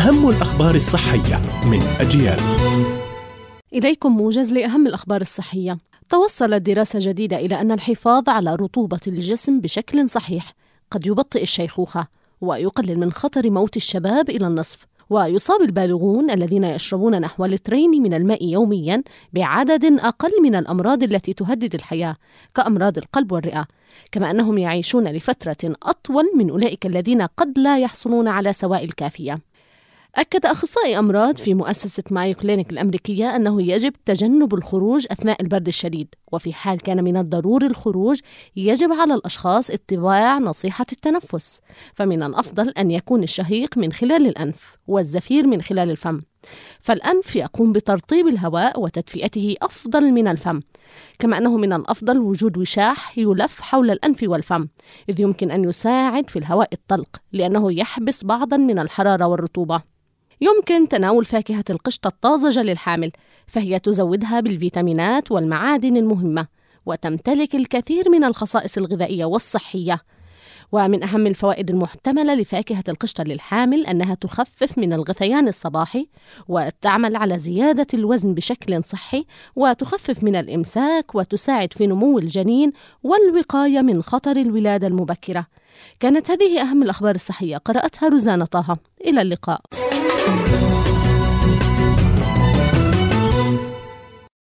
أهم الأخبار الصحية من أجيال. إليكم موجز لأهم الأخبار الصحية. توصلت دراسة جديدة إلى أن الحفاظ على رطوبة الجسم بشكل صحيح. قد يبطئ الشيخوخة ويقلل من خطر موت الشباب إلى النصف. ويصاب البالغون الذين يشربون نحو لترين من الماء يوميا بعدد أقل من الأمراض التي تهدد الحياة كأمراض القلب والرئة. كما أنهم يعيشون لفترة أطول من أولئك الذين قد لا يحصلون على سوائل كافية. أكد أخصائي أمراض في مؤسسة مايو كلينيك الأمريكية أنه يجب تجنب الخروج أثناء البرد الشديد وفي حال كان من الضروري الخروج يجب على الأشخاص اتباع نصيحة التنفس فمن الأفضل أن يكون الشهيق من خلال الأنف والزفير من خلال الفم. فالأنف يقوم بترطيب الهواء وتدفئته أفضل من الفم كما أنه من الأفضل وجود وشاح يلف حول الأنف والفم إذ يمكن أن يساعد في الهواء الطلق لأنه يحبس بعضا من الحرارة والرطوبة. يمكن تناول فاكهة القشطة الطازجة للحامل فهي تزودها بالفيتامينات والمعادن المهمة وتمتلك الكثير من الخصائص الغذائية والصحية. ومن أهم الفوائد المحتملة لفاكهة القشطة للحامل أنها تخفف من الغثيان الصباحي وتعمل على زيادة الوزن بشكل صحي وتخفف من الإمساك وتساعد في نمو الجنين والوقاية من خطر الولادة المبكرة. كانت هذه أهم الأخبار الصحية. قرأتها روزانا طه. إلى اللقاء. Thank you.